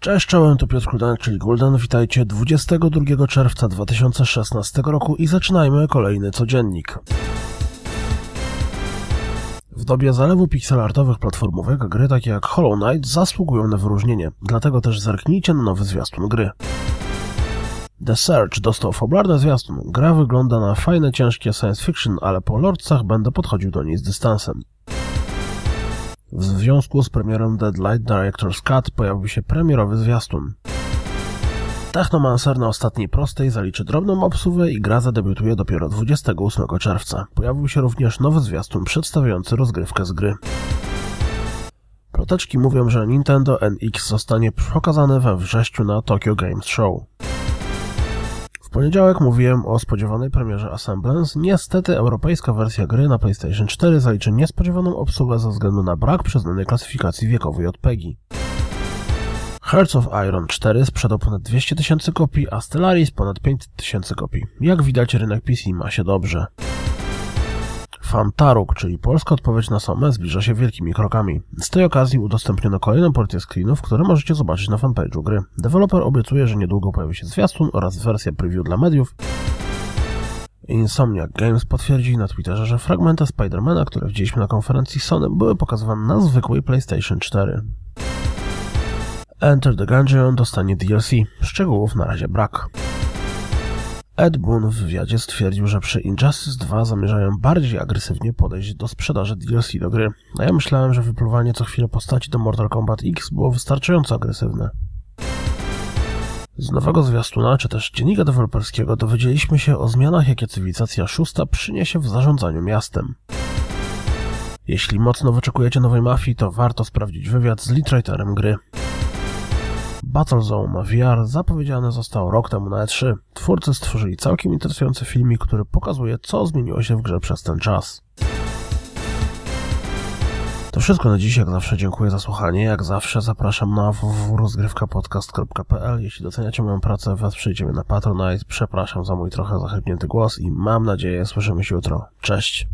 Cześć, czołem, to Piotr Kuldanek, czyli Gulden. Witajcie 22 czerwca 2016 roku i zaczynajmy kolejny codziennik. W dobie zalewu pixelartowych platformówek gry takie jak Hollow Knight zasługują na wyróżnienie, dlatego też zerknijcie na nowy zwiastun gry. The Search dostał fabularny zwiastun. Gra wygląda na fajne, ciężkie science fiction, ale po lordcach będę podchodził do niej z dystansem. W związku z premierą Deadlight Director's Cut pojawił się premierowy zwiastun. Technomancer na ostatniej prostej zaliczy drobną obsuwę i gra zadebiutuje dopiero 28 czerwca. Pojawił się również nowy zwiastun przedstawiający rozgrywkę z gry. Ploteczki mówią, że Nintendo NX zostanie pokazane we wrześniu na Tokyo Games Show. W poniedziałek mówiłem o spodziewanej premierze Assemblance. Niestety europejska wersja gry na PlayStation 4 zaliczy niespodziewaną obsługę ze względu na brak przyznanej klasyfikacji wiekowej od PEGI. Hearts of Iron 4 sprzedał ponad 200 tysięcy kopii, a Stellaris ponad 500 tysięcy kopii. Jak widać rynek PC ma się dobrze. Fantaruk, czyli polska odpowiedź na Somę, zbliża się wielkimi krokami. Z tej okazji udostępniono kolejną porcję screenów, które możecie zobaczyć na fanpage'u gry. Deweloper obiecuje, że niedługo pojawi się zwiastun oraz wersja preview dla mediów. Insomniac Games potwierdzi na Twitterze, że fragmenty Spidermana, które widzieliśmy na konferencji Sony, były pokazywane na zwykłej PlayStation 4. Enter the Gungeon dostanie DLC. Szczegółów na razie brak. Ed Boon w wywiadzie stwierdził, że przy Injustice 2 zamierzają bardziej agresywnie podejść do sprzedaży DLC do gry, a ja myślałem, że wypluwanie co chwilę postaci do Mortal Kombat X było wystarczająco agresywne. Z nowego zwiastuna, czy też dziennika deweloperskiego dowiedzieliśmy się o zmianach, jakie cywilizacja szósta przyniesie w zarządzaniu miastem. Jeśli mocno wyczekujecie nowej mafii, to warto sprawdzić wywiad z leadwriterem gry. Battlezone VR zapowiedziane zostało rok temu na E3. Twórcy stworzyli całkiem interesujący filmik, który pokazuje, co zmieniło się w grze przez ten czas. To wszystko na dziś, jak zawsze dziękuję za słuchanie. Jak zawsze zapraszam na www.rozgrywkapodcast.pl. Jeśli doceniacie moją pracę, wesprzyjcie mnie na Patronite. Przepraszam za mój trochę zachrypnięty głos i mam nadzieję słyszymy się jutro. Cześć!